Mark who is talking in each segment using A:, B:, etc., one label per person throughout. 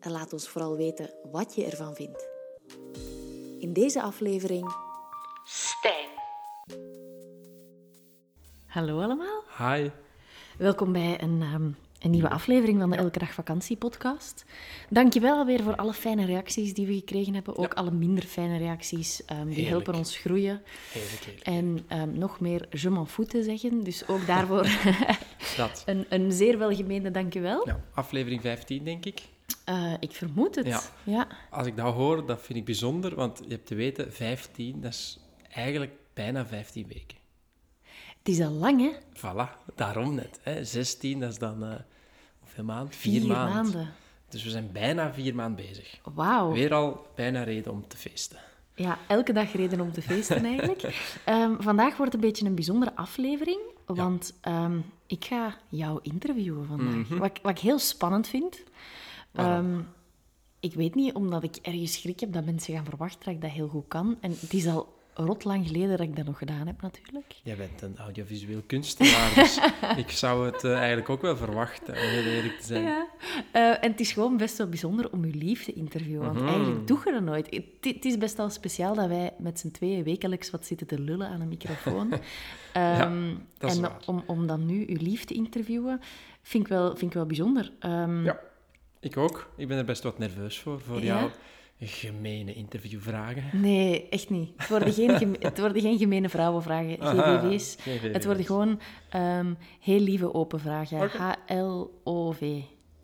A: en laat ons vooral weten wat je ervan vindt. In deze aflevering Stijn. Hallo allemaal.
B: Hi.
A: Welkom bij een, ehm, een nieuwe aflevering van de Elke Dag Vakantie podcast. Dankjewel alweer voor alle fijne reacties die we gekregen hebben. Ook alle minder fijne reacties. ehm, die
B: Heerlijk.
A: helpen ons groeien.
B: Heerlijk, heerlijk.
A: En ehm, nog meer je m'en fout te zeggen. Dus ook daarvoor
B: Dat.
A: een, een zeer welgemeende dankjewel.
B: Ja, aflevering 15, denk ik.
A: Eh, ik vermoed het.
B: Ja.
A: ja.
B: Als ik dat hoor, dat vind ik bijzonder, want je hebt te weten, 15, dat is eigenlijk bijna 15 weken.
A: Het is al lang, hè?
B: Voilà, daarom net. Hè. 16, dat is dan eh hoeveel maand?
A: Vier,
B: Vier, maand.
A: maanden.
B: Dus we zijn bijna vier maanden bezig.
A: Wauw.
B: Weer al bijna reden om te feesten.
A: Ja, elke dag reden om te feesten eigenlijk. Ehm, vandaag wordt een beetje een bijzondere aflevering, want ehm, ik ga jou interviewen vandaag. wat, ik- wat ik heel spannend vind.
B: Waarom?
A: Ehm, ik weet niet, omdat ik ergens schrik heb dat mensen gaan verwachten dat ik dat heel goed kan. En het is al rot lang geleden dat ik dat nog gedaan heb, natuurlijk.
B: Jij bent een audiovisueel kunstenaar, dus ik zou het eh, eigenlijk ook wel verwachten, om heel eerlijk te zijn.
A: Ja. Eh, en het is gewoon best wel bijzonder om uw lief te interviewen, want
B: Mhm.
A: eigenlijk doe je dat nooit. Het, het is best wel speciaal dat wij met z'n tweeën wekelijks wat zitten te lullen aan een microfoon. Ehm,
B: dat is
A: en
B: waar.
A: Om, om dan nu uw lief te interviewen, vind ik wel, vind ik wel bijzonder. Ehm,
B: Ja. Ik ook. Ik ben er best wat nerveus voor, voor
A: Ja?
B: jouw gemene interviewvragen.
A: Nee, echt niet. Het worden geen, geme- het worden geen gemene vrouwenvragen, GVV's.
B: GVV's.
A: Het worden gewoon ehm, heel lieve open vragen. H-L-O-V.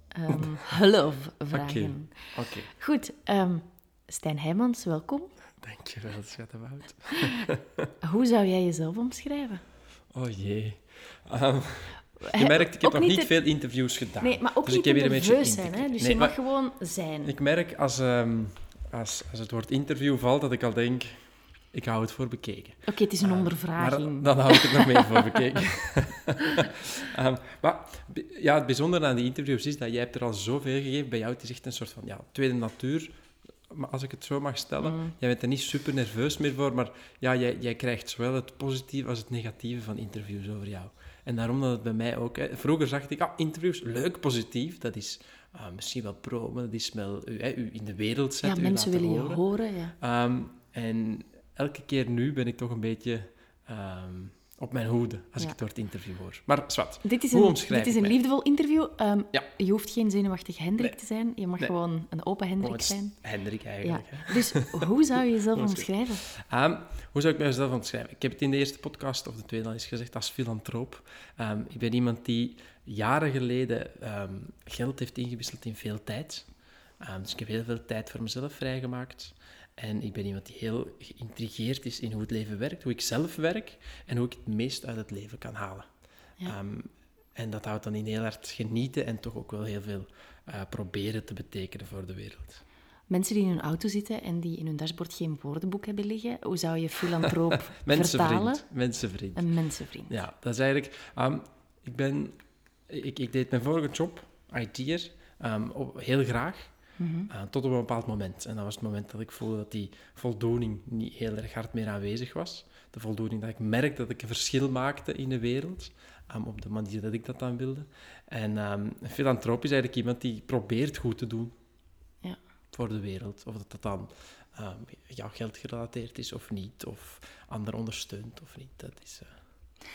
A: Ehm love vragen.
B: Oké.
A: Goed, ehm, Stijn Heijmans, welkom.
B: Dankjewel, schattenwoud.
A: Hoe zou jij jezelf omschrijven?
B: Oh jee. Ehm, je merkt, ik heb nog niet
A: te-
B: veel interviews gedaan.
A: Nee, maar ook
B: dus
A: niet
B: ik
A: te
B: heb hier een beetje
A: nerveus zijn, hè? Dus
B: Nee,
A: je mag
B: maar
A: gewoon zijn.
B: Ik merk als, ehm, als, als het woord interview valt, dat ik al denk, ik hou het voor bekeken.
A: Oké, het is een
B: Maar
A: ondervraging.
B: dan hou ik het nog meer voor bekeken. Ehm, maar ja, het bijzondere aan die interviews is dat jij hebt er al zoveel gegeven. Bij jou het is echt een soort van ja, tweede natuur, maar als ik het zo mag stellen.
A: Mm.
B: Jij bent er niet super nerveus meer voor, maar ja, jij, jij krijgt zowel het positieve als het negatieve van interviews over jou. En daarom dat het bij mij ook... Hè, vroeger zag ik, ah, interviews, leuk, positief. Dat is ah, misschien wel pro, maar dat is wel u, hè, u in de wereld
A: ja,
B: zetten, u
A: mensen willen je
B: horen.
A: horen, ja.
B: Ehm, en elke keer nu ben ik toch een beetje ehm, op mijn hoede als
A: Ja.
B: ik het woord interview hoor. Maar zwart,
A: Dit is
B: hoe
A: een,
B: omschrijf
A: dit is een liefdevol interview. Ehm,
B: Ja.
A: Je hoeft geen zenuwachtig Hendrik
B: Nee.
A: te zijn. Je mag
B: Nee.
A: gewoon een open Hendrik zijn.
B: Hendrik
A: Ja.
B: eigenlijk. hè.
A: Dus hoe zou je jezelf omschrijven?
B: Ehm, hoe zou ik mezelf omschrijven? Ik heb het in de eerste podcast, of de tweede al eens gezegd, als filantroop. Ehm, ik ben iemand die jaren geleden geld heeft ingewisseld in veel tijd. Dus ik heb heel veel tijd voor mezelf vrijgemaakt. En ik ben iemand die heel geïntrigeerd is in hoe het leven werkt, hoe ik zelf werk en hoe ik het meest uit het leven kan halen.
A: Ja.
B: Ehm, en dat houdt dan in heel hard genieten en toch ook wel heel veel eh, proberen te betekenen voor de wereld.
A: Mensen die in hun auto zitten en die in hun dashboard geen woordenboek hebben liggen, hoe zou je filantroop vertalen?
B: Mensenvriend. Mensenvriend.
A: Een mensenvriend.
B: Ja, dat is eigenlijk... ehm, ik ben... Ik, ik deed mijn vorige job, IT'er, ehm, op- heel graag.
A: Mhm.
B: eh, tot op een bepaald moment. En dat was het moment dat ik voelde dat die voldoening niet heel erg hard meer aanwezig was. De voldoening dat ik merkte dat ik een verschil maakte in de wereld. ehm, op de manier dat ik dat dan wilde. En ehm, een filantroop is eigenlijk iemand die probeert goed te doen
A: Ja.
B: voor de wereld. Of dat dat dan ehm ja, geld gerelateerd is of niet. Of anderen ondersteunt of niet. Dat is eh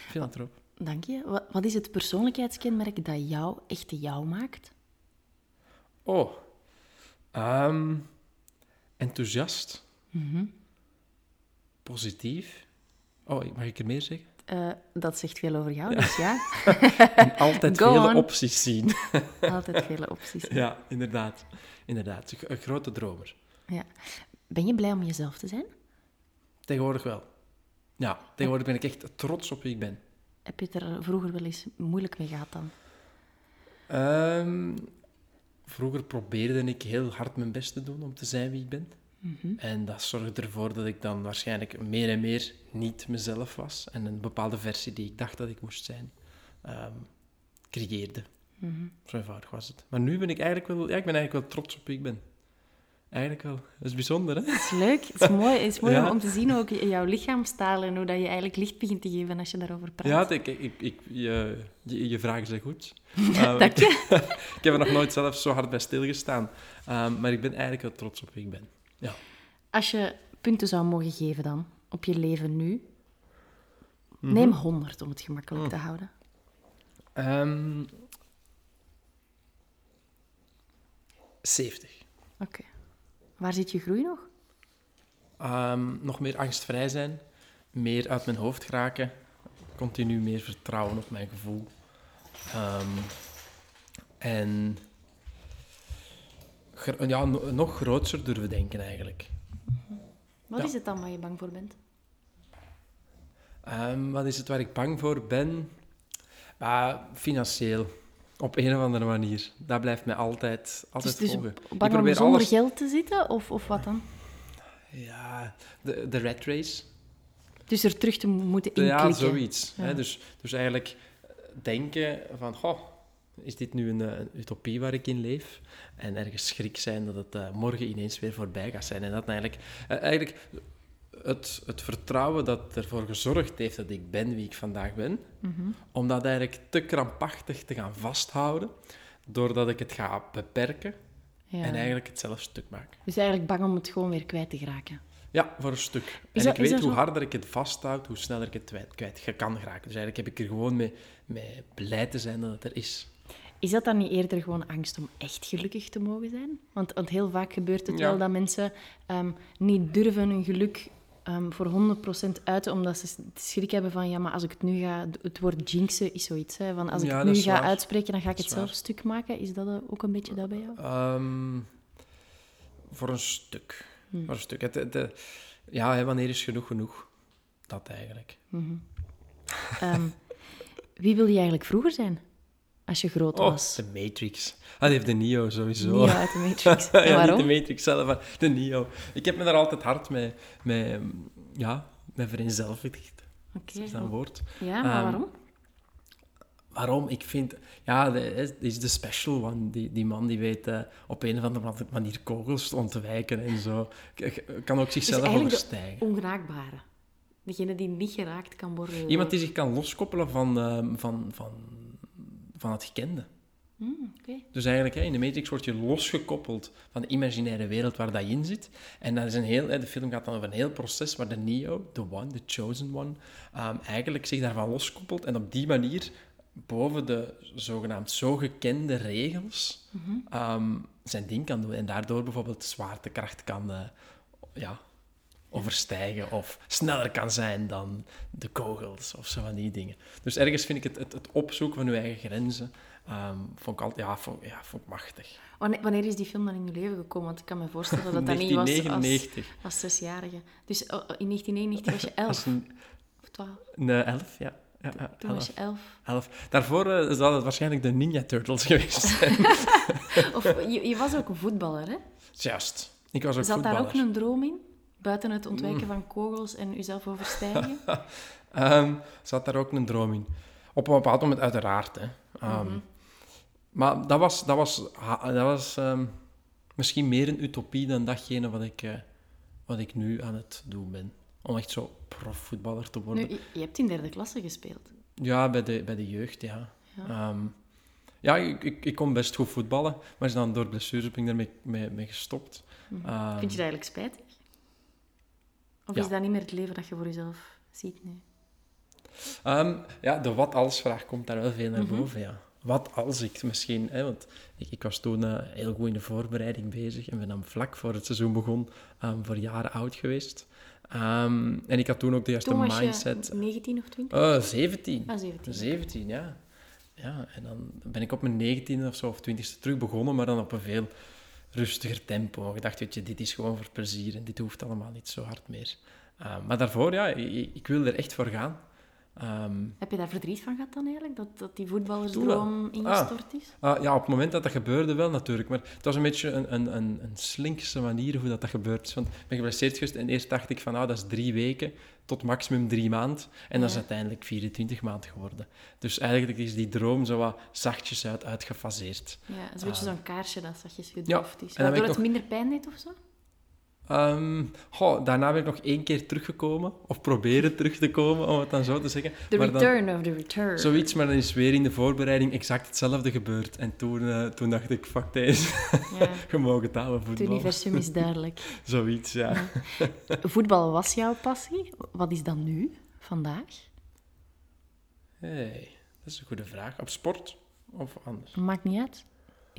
B: filantroop.
A: Dank je. Wat, wat is het persoonlijkheidskenmerk dat jou echt jou maakt?
B: Oh. Ehm, enthousiast.
A: Mhm.
B: Positief. Oh, mag ik er meer zeggen?
A: Eh, dat zegt veel over jou, dus ja.
B: En altijd
A: Go
B: vele
A: on.
B: opties zien.
A: Altijd vele opties.
B: ja, inderdaad. Inderdaad. Een grote dromer.
A: Ja. Ben je blij om jezelf te zijn?
B: Tegenwoordig wel. Ja, tegenwoordig ben ik echt trots op wie ik ben.
A: Heb je het er vroeger wel eens moeilijk mee gehad dan?
B: Ehm, vroeger probeerde ik heel hard mijn best te doen om te zijn wie ik ben.
A: Mhm.
B: En dat zorgde ervoor dat ik dan waarschijnlijk meer en meer niet mezelf was. En een bepaalde versie die ik dacht dat ik moest zijn, ehm, creëerde.
A: Mhm.
B: Zo eenvoudig was het. Maar nu ben ik eigenlijk wel, ja, ik ben eigenlijk wel trots op wie ik ben. Eigenlijk wel. Dat is bijzonder, hè?
A: Het is leuk. Het is mooi, het is mooi
B: Ja.
A: om te zien ook jouw lichaamstaal en hoe dat je eigenlijk licht begint te geven als je daarover praat.
B: Ja, ik, ik, ik, je, je, je vragen zijn goed. Eh,
A: Dank je.
B: ik heb er nog nooit zelf zo hard bij stilgestaan. Ehm, maar ik ben eigenlijk wel trots op wie ik ben. Ja.
A: Als je punten zou mogen geven dan, op je leven nu,
B: Mhm.
A: neem 100 om het gemakkelijk
B: Mm.
A: te houden.
B: Ehm 70.
A: Oké. Waar zit je groei nog?
B: Ehm, nog meer angstvrij zijn. Meer uit mijn hoofd geraken. Continu meer vertrouwen op mijn gevoel. Ehm, en ja, no- nog groter durven denken eigenlijk.
A: Wat
B: Ja.
A: is het dan waar je bang voor bent?
B: Ehm, wat is het waar ik bang voor ben? Ah, financieel. Op een of andere manier. Dat blijft mij altijd, altijd
A: dus dus
B: volgen.
A: Bang om zonder
B: alles-
A: geld te zitten, of, of wat dan?
B: Ja, de, de rat race.
A: Dus er terug te moeten inklikken.
B: Ja, zoiets.
A: Ja.
B: Hè? Dus, dus eigenlijk denken van, goh, is dit nu een, eh, een utopie waar ik in leef? En ergens schrik zijn dat het eh, morgen ineens weer voorbij gaat zijn. En dat eigenlijk, eh, eigenlijk het, het vertrouwen dat ervoor gezorgd heeft dat ik ben wie ik vandaag ben,
A: Mhm.
B: om dat eigenlijk te krampachtig te gaan vasthouden, doordat ik het ga beperken
A: Ja.
B: en eigenlijk het zelf stuk maak.
A: Dus eigenlijk bang om het gewoon weer kwijt te geraken.
B: Ja, voor een stuk. En
A: dat-
B: ik weet hoe
A: zo?
B: harder ik het vasthoud, hoe sneller ik het kwijt, kan geraken. Dus eigenlijk heb ik er gewoon mee, mee blij te zijn dat het er is.
A: Is dat dan niet eerder gewoon angst om echt gelukkig te mogen zijn? Want, want heel vaak gebeurt het
B: Ja.
A: wel dat mensen ehm, niet durven hun geluk ehm, voor 100% uiten, omdat ze schrik hebben van, ja, maar als ik het nu ga... Het woord jinxen is zoiets, hè? Van als ik
B: Ja,
A: het nu ga
B: waar.
A: uitspreken, dan ga ik het zelf
B: waar.
A: stuk maken. Is dat eh, ook een beetje dat bij jou?
B: Ehm, voor een stuk.
A: Hm.
B: Voor een stuk. Het, het, eh, ja, hè, wanneer is genoeg genoeg? Dat eigenlijk.
A: Ehm, wie wil je eigenlijk vroeger zijn? Als je groot
B: Oh,
A: was.
B: de Matrix. Ah, die heeft de Neo sowieso.
A: Uit de Matrix.
B: ja,
A: waarom?
B: niet de Matrix zelf, maar de Neo. Ik heb me daar altijd hard mee, mee, ja, mee vereenzelvigd.
A: Oké.
B: Dat is dat een woord.
A: Ja, maar
B: Ehm,
A: waarom?
B: Waarom? Ik vind... Ja, de, is- de special one. Die, die man die weet eh, op een of andere manier kogels te ontwijken en zo. Kan ook zichzelf
A: Dus
B: overstijgen.
A: de ongeraakbare. Degene die niet geraakt kan worden.
B: Iemand die zich kan loskoppelen van, ehm, van, van, van het gekende.
A: Hmm.
B: Dus eigenlijk, in de Matrix word je losgekoppeld van de imaginaire wereld waar dat in zit. En dat is een heel, de film gaat dan over een heel proces waar de Neo, de One, de Chosen One, ehm, eigenlijk zich daarvan loskoppelt en op die manier boven de zogenaamd zo gekende regels ehm, zijn ding kan doen. En daardoor bijvoorbeeld zwaartekracht kan eh, ja, overstijgen of sneller kan zijn dan de kogels of zo van die dingen. Dus ergens vind ik het, het, het opzoeken van je eigen grenzen ehm, vond ik altijd, ja, vond, ja, vond ik machtig.
A: Wanneer, is die film dan in je leven gekomen? Want ik kan me voorstellen dat dat niet was als,
B: 1999.
A: als zesjarige. Dus oh, oh, in 1999 was je elf
B: een,
A: of twaalf.
B: een elf, ja. ja, ja
A: Toen was je elf.
B: elf. Daarvoor eh, zal het waarschijnlijk de Ninja Turtles geweest zijn.
A: Of je, je was ook een voetballer, hè?
B: Juist. Ik was ook
A: Zat daar ook een droom in? Buiten het
B: Mm.
A: ontwijken van kogels en jezelf overstijgen?
B: Ehm, zat daar ook een droom in. Op een bepaald moment uiteraard. Hè. Ehm,
A: Mhm.
B: Maar dat was, dat was, dat was ehm, misschien meer een utopie dan datgene wat ik, eh, wat ik nu aan het doen ben. Om echt zo profvoetballer te worden.
A: nu, je, hebt in derde klasse gespeeld.
B: Ja, bij de, bij de jeugd, ja.
A: Ja.
B: Ja, ja ik, ik, ik kon best goed voetballen, maar is dan door blessures ben ik daarmee mee, mee gestopt. Ehm,
A: Vind je dat eigenlijk spijtig? Of
B: Ja.
A: is dat niet meer het leven dat je voor jezelf ziet nu?
B: Ehm, ja, de wat-als-vraag komt daar wel veel naar
A: Mhm.
B: boven, ja. Wat als ik misschien... Hè, want ik, ik was toen eh, heel goed in de voorbereiding bezig en ben dan vlak voor het seizoen begon ehm, voor jaren oud geweest. Ehm, en ik had toen ook de juiste mindset.
A: je 19 of 20?
B: Oh, 17.
A: Ah, 17.
B: 17, ja. Ja, en dan ben ik op mijn 19e of zo, of 20e terug begonnen, maar dan op een veel rustiger tempo. Ik dacht, je, dit is gewoon voor plezier en dit hoeft allemaal niet zo hard meer. Uh, maar daarvoor, ja, ik, ik wil er echt voor gaan. Ehm,
A: Heb je daar verdriet van gehad dan eigenlijk? Dat, dat die voetballersdroom ingestort is?
B: ah, ja, op het moment dat dat gebeurde wel natuurlijk. Maar het was een beetje een, een, een, een slinkse manier hoe dat, dat gebeurd is. Want ik ben geblesseerd geweest en eerst dacht ik van, ah, dat is drie weken tot maximum drie maanden. En dat is
A: Ja.
B: uiteindelijk 24 maanden geworden. Dus eigenlijk is die droom zo wat zachtjes uit, uitgefaseerd.
A: Ja, het is een beetje zo'n kaarsje dat zachtjes
B: Ja,
A: gedoofd is.
B: en dan
A: Waardoor het minder pijn deed of zo?
B: Goh, daarna ben ik nog één keer teruggekomen. Of proberen terug te komen, om het dan zo te zeggen.
A: The
B: Maar dan-
A: return of the return.
B: Zoiets, maar dan is weer in de voorbereiding exact hetzelfde gebeurd. En toen, eh, toen dacht ik, fuck deze,
A: Ja,
B: je mag het houden,
A: het
B: voetbal.
A: universum is duidelijk.
B: Zoiets, ja.
A: Voetbal was jouw passie. Wat is dat nu, vandaag?
B: Hey, dat is een goede vraag. Op sport of anders?
A: Maakt niet uit.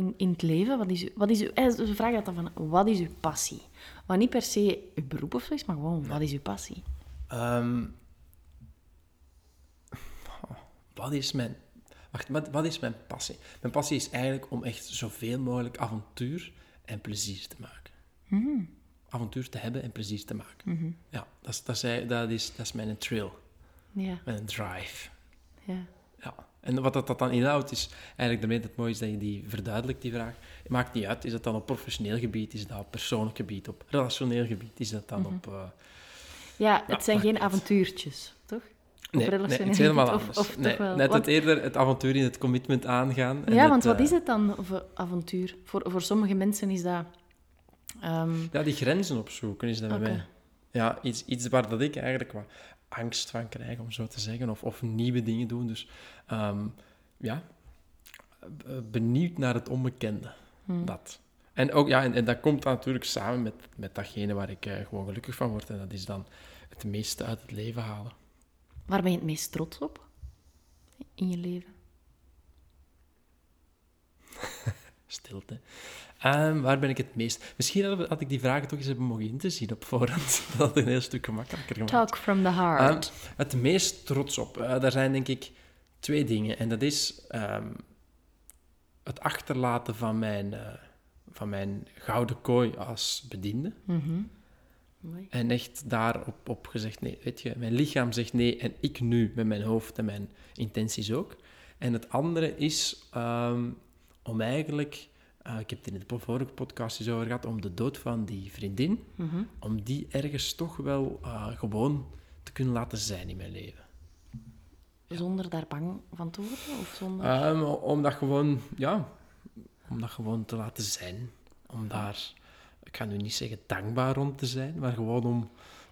A: In, in het leven, wat is, wat is vragen dat dan van, wat is uw passie? Wat niet per se uw beroep of zo is, maar gewoon, wat is uw passie?
B: Ehm, wat is mijn... Wacht, wat, wat is mijn passie? Mijn passie is eigenlijk om echt zoveel mogelijk avontuur en plezier te maken. Avontuur te hebben en plezier te maken. Ja, dat is, dat, is, dat, is, dat is mijn thrill,
A: Ja,
B: mijn drive.
A: ja.
B: En wat dat, dat dan inhoudt, is eigenlijk daarmee het mooie is dat je die verduidelijkt, die vraag. Het maakt niet uit, is dat dan op professioneel gebied, is dat op persoonlijk gebied, op relationeel gebied, is dat dan op... eh,
A: Ja, het
B: Ja,
A: zijn geen avontuurtjes, toch?
B: Nee, nee,
A: relationeel
B: het is helemaal
A: of-
B: anders.
A: of toch
B: nee,
A: wel?
B: Net
A: Want-
B: het eerder het avontuur in het commitment aangaan. en
A: Ja,
B: het,
A: want wat
B: eh,
A: is het dan voor avontuur? Voor, voor sommige mensen is dat... ehm,
B: Ja, die grenzen opzoeken is dat bij mij. Ja, iets, iets waar dat ik eigenlijk wat angst van krijg, om zo te zeggen. Of, of nieuwe dingen doen. Dus ehm, ja, eh, benieuwd naar het onbekende.
A: Hmm.
B: Dat. En, ook, ja, en, en dat komt dan natuurlijk samen met, met datgene waar ik eh, gewoon gelukkig van word. En dat is dan het meeste uit het leven halen.
A: Waar ben je het meest trots op in je leven?
B: Stilte. Ehm, waar ben ik het meest... Misschien had, had ik die vragen toch eens hebben mogen in te zien op voorhand. Dat had een heel stuk gemakkelijker gemaakt.
A: Talk from the heart.
B: Ehm, het meest trots op. eh, daar zijn denk ik twee dingen. En dat is ehm, het achterlaten van mijn, eh, van mijn gouden kooi als bediende.
A: Mhm. Mooi.
B: En echt daarop op gezegd, nee, weet je, mijn lichaam zegt nee en ik nu met mijn hoofd en mijn intenties ook. En het andere is om eigenlijk, eh, ik heb het in de vorige podcast eens over gehad, om de dood van die vriendin,
A: Mhm.
B: om die ergens toch wel eh, gewoon te kunnen laten zijn in mijn leven.
A: Zonder daar bang van te worden? Of zonder...
B: Ehm, om dat gewoon, ja, om dat gewoon te laten zijn. Om daar, ik ga nu niet zeggen dankbaar om te zijn, maar gewoon om,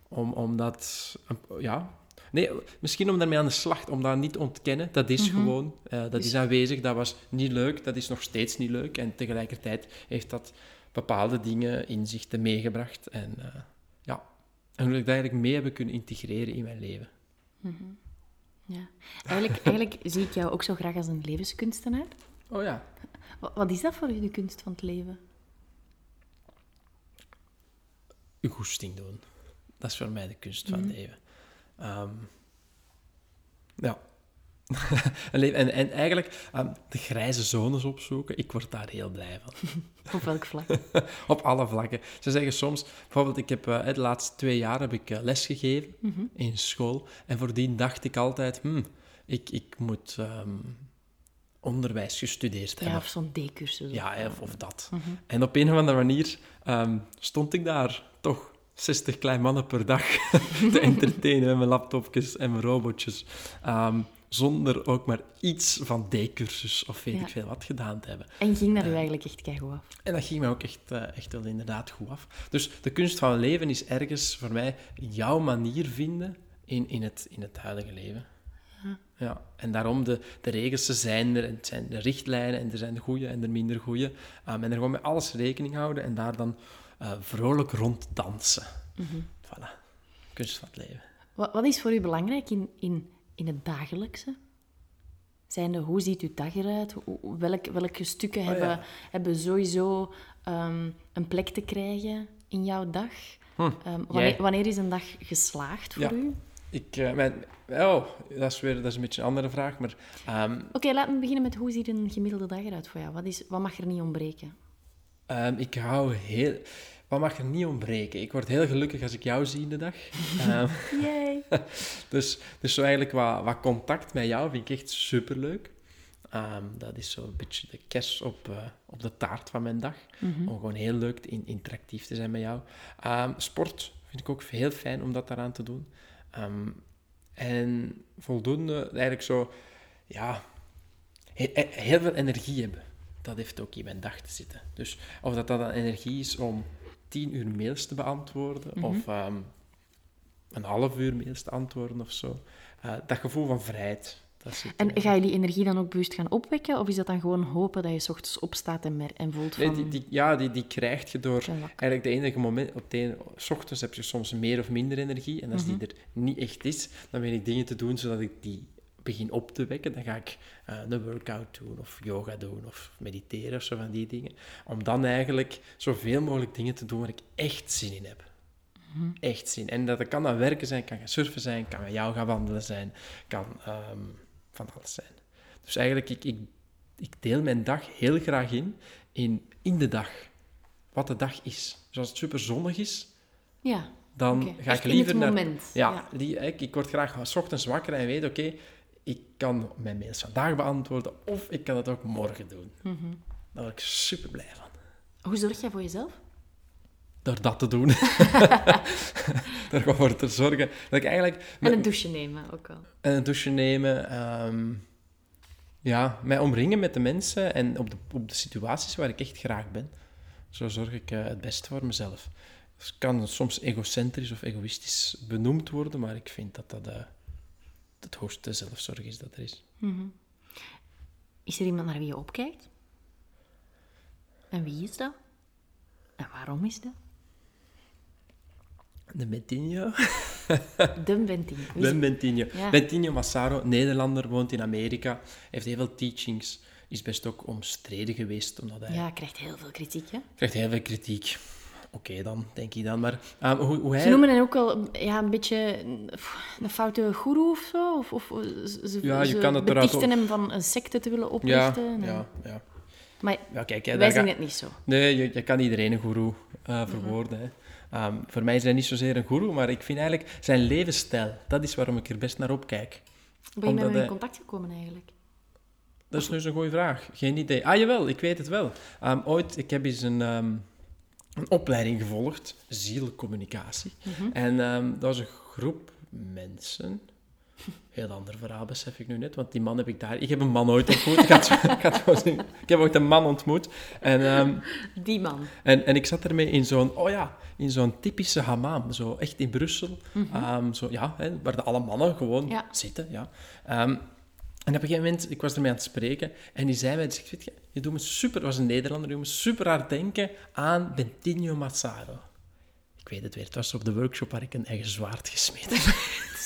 B: om, om dat, ja. Nee, misschien om daarmee aan de slag, om dat niet te ontkennen. Dat is gewoon, eh, dat is aanwezig, dat was niet leuk, dat is nog steeds niet leuk. En tegelijkertijd heeft dat bepaalde dingen, inzichten meegebracht. En eh, ja, en hoe ik dat eigenlijk mee hebben kunnen integreren in mijn leven.
A: Ja. Eigenlijk, eigenlijk zie ik jou ook zo graag als een levenskunstenaar.
B: Oh ja.
A: Wa- Wat is dat voor u, de kunst van het leven?
B: uw goesting doen. Dat is voor mij de kunst van het leven. Ehm, ja. En en, en eigenlijk ehm, de grijze zones opzoeken, ik word daar heel blij van.
A: Op welk vlak?
B: Op alle vlakken. Ze zeggen soms, bijvoorbeeld, ik heb eh, de laatste twee jaar heb ik eh, les gegeven in school. En voordien dacht ik altijd, hmm, ik, ik moet ehm, onderwijs gestudeerd
A: Ja,
B: hebben.
A: of zo'n D-cursus.
B: Ja, of, of dat. En op een of andere manier ehm, stond ik daar toch 60 kleine mannen per dag te entertainen met mijn laptopjes en mijn robotjes. Ehm, zonder ook maar iets van D-cursus of weet
A: Ja.
B: ik veel wat gedaan te hebben.
A: En ging daar u eigenlijk echt keigoed af?
B: En dat ging mij ook echt, eh, echt wel inderdaad goed af. Dus de kunst van leven is ergens voor mij jouw manier vinden in, in, het, in het huidige leven. Ja, en daarom de, de regels zijn er, en het zijn de richtlijnen, en er zijn de goede en de minder goede. Um, en er gewoon met alles rekening houden en daar dan eh, vrolijk rond dansen. Voilà, kunst van het leven.
A: Wat, wat is voor u belangrijk in, in, in het dagelijkse? Zijnde, hoe ziet uw dag eruit? Hoe- Welk, welke stukken
B: ja.
A: hebben, hebben sowieso ehm, een plek te krijgen in jouw dag? Ehm, wanneer, wanneer is een dag geslaagd voor
B: Ja.
A: u?
B: Ik, eh, mijn, oh, dat is weer dat is een beetje een andere vraag, maar ehm,
A: Oké, laten we beginnen met hoe ziet een gemiddelde dag eruit voor jou? Wat, is, wat mag er niet ontbreken?
B: Ehm, ik hou heel... wat mag er niet ontbreken? Ik word heel gelukkig als ik jou zie in de dag.
A: Yay.
B: dus, dus zo eigenlijk wat, wat contact met jou vind ik echt superleuk. Ehm dat is zo een beetje de kers op, eh, op de taart van mijn dag.
A: Mhm.
B: Om gewoon heel leuk in, interactief te zijn met jou. Sport vind ik ook heel fijn om dat daaraan te doen. En voldoende, eigenlijk zo, ja, he- he- heel veel energie hebben. Dat heeft ook in mijn dag te zitten. Dus of dat, dat dan energie is om tien uur mails te beantwoorden,
A: Mhm.
B: of ehm, een half uur mails te antwoorden of zo. Eh, dat gevoel van vrijheid. Dat zit
A: En ga je die energie dan ook bewust gaan opwekken? Of is dat dan gewoon hopen dat je 's ochtends opstaat en, mer- en voelt van...
B: Nee, die, die, ja, die, die krijg je door eigenlijk de enige moment. Op de ene, s ochtends heb je soms meer of minder energie. En als
A: Mhm.
B: die er niet echt is, dan ben ik dingen te doen zodat ik die begin op te wekken. Dan ga ik eh, een workout doen, of yoga doen, of mediteren of zo van die dingen. Om dan eigenlijk zoveel mogelijk dingen te doen waar ik echt zin in heb.
A: Mhm.
B: Echt zin. En dat kan dan werken zijn, kan gaan surfen zijn, kan met jou gaan wandelen zijn, kan ehm, van alles zijn. Dus eigenlijk, ik, ik, ik deel mijn dag heel graag in, in, in de dag. Wat de dag is. Dus als het super zonnig is,
A: Ja,
B: dan ga
A: Echt
B: ik liever naar... Ja, Die, ik, ik word graag s ochtends wakker en weet, oké, ik kan mijn mails vandaag beantwoorden of ik kan het ook morgen doen.
A: Mhm.
B: Daar word ik super blij van.
A: Hoe zorg jij voor jezelf?
B: Door dat te doen. Door te zorgen dat ik eigenlijk...
A: En een douche nemen ook wel.
B: En een douche nemen. ehm, ja, mij omringen met de mensen en op de, op de situaties waar ik echt graag ben. Zo zorg ik eh, het beste voor mezelf. Het kan soms egocentrisch of egoïstisch benoemd worden, maar ik vind dat dat eh, het hoogste zelfzorg is dat er is.
A: Mhm. Is er iemand naar wie je opkijkt? En wie is dat? En waarom is dat?
B: De Bentinho.
A: De Benting. Wie is
B: Ben Bentinho.
A: Ja.
B: Bentinho Massaro, Nederlander, woont in Amerika. Heeft heel veel teachings. Is best ook omstreden geweest, omdat hij
A: Ja, krijgt heel veel kritiek, hè?
B: krijgt heel veel kritiek. Oké dan, denk ik dan. Maar ehm, hoe, hoe hij...
A: Ze noemen hem ook wel ja, een beetje een- een foute goeroe of zo. Of, of ze,
B: Ja, je
A: ze
B: kan het eruit
A: hem van een secte te willen
B: Ja,
A: oprichten. En-
B: ja, ja.
A: Maar
B: ja kijk, hè,
A: wij zien
B: ga-
A: het niet zo.
B: Nee, je, je kan iedereen een goeroe eh, verwoorden. hè. Ehm, voor mij is hij niet zozeer een goeroe, maar ik vind eigenlijk zijn levensstijl, dat is waarom ik er best naar opkijk.
A: Ben je met hem in
B: hij-
A: contact gekomen eigenlijk?
B: Dat is nu zo'n goede vraag. Geen idee. Ah, jawel, ik weet het wel. Ehm, ooit, ik heb eens een, ehm, een opleiding gevolgd, zielcommunicatie.
A: Mhm.
B: En ehm, dat was een groep mensen. Heel ander verhaal, besef ik nu net, want die man heb ik daar... Ik heb een man ooit ontmoet. ik, zo- ik, ik heb ooit een man ontmoet. En, ehm,
A: Die man.
B: en, en ik zat ermee in zo'n... Oh ja, in zo'n typische hammam. Zo echt in Brussel. Ehm, zo, ja, hè, waar de alle mannen gewoon
A: Ja.
B: zitten. Ja. En op een gegeven moment, ik was ermee aan het spreken, en die zei mij, zegt, weet je, je doet me super, was een Nederlander, je doet me super hard denken aan Bentinho Massaro. Ik weet het weer, het was op de workshop waar ik een eigen zwaard gesmeed heb.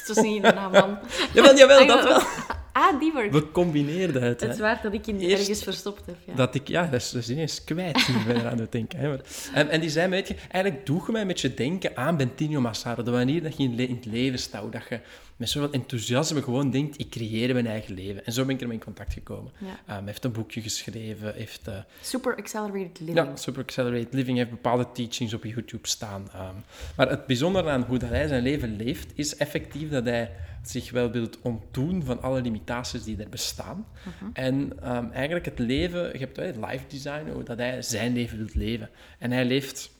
A: Het is dus niet de naam van...
B: jawel, jawel, dat wel.
A: Ah, die wordt.
B: We combineerden het, hè.
A: Het zwaard dat ik in
B: Eerst-
A: ergens verstopt heb. Ja.
B: Dat ik, ja, dat is, dat is ineens kwijt, nu ben ik eraan het denken. Hè. Maar, en, en die zei weet je, eigenlijk doe je mij met je denken aan Bentinho Massaro. De manier dat je in, in het leven staat, dat je met zoveel enthousiasme gewoon denkt, ik creëer mijn eigen leven. En zo ben ik ermee in contact gekomen.
A: Ja.
B: Um, hij heeft een boekje geschreven, heeft... eh,
A: Super Accelerated Living.
B: ja, Super Accelerated Living heeft bepaalde teachings op YouTube staan. Ehm, maar het bijzondere aan hoe dat hij zijn leven leeft, is effectief dat hij zich wel wil ontdoen van alle limitaties die er bestaan. En ehm, eigenlijk het leven, je hebt het life design, hoe dat hij zijn leven wil leven. En hij leeft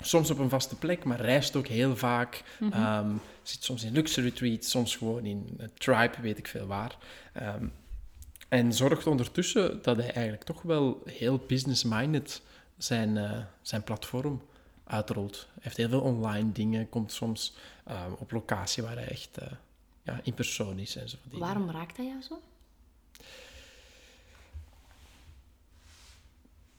B: soms op een vaste plek, maar reist ook heel vaak. Ehm, zit soms in luxe retreats, soms gewoon in een tribe, weet ik veel waar. Ehm, en zorgt ondertussen dat hij eigenlijk toch wel heel business-minded zijn, eh, zijn platform uitrolt. Hij heeft heel veel online dingen, komt soms ehm, op locatie waar hij echt eh, ja, in persoon is en zo. van die dingen.
A: Waarom raakt hij jou zo?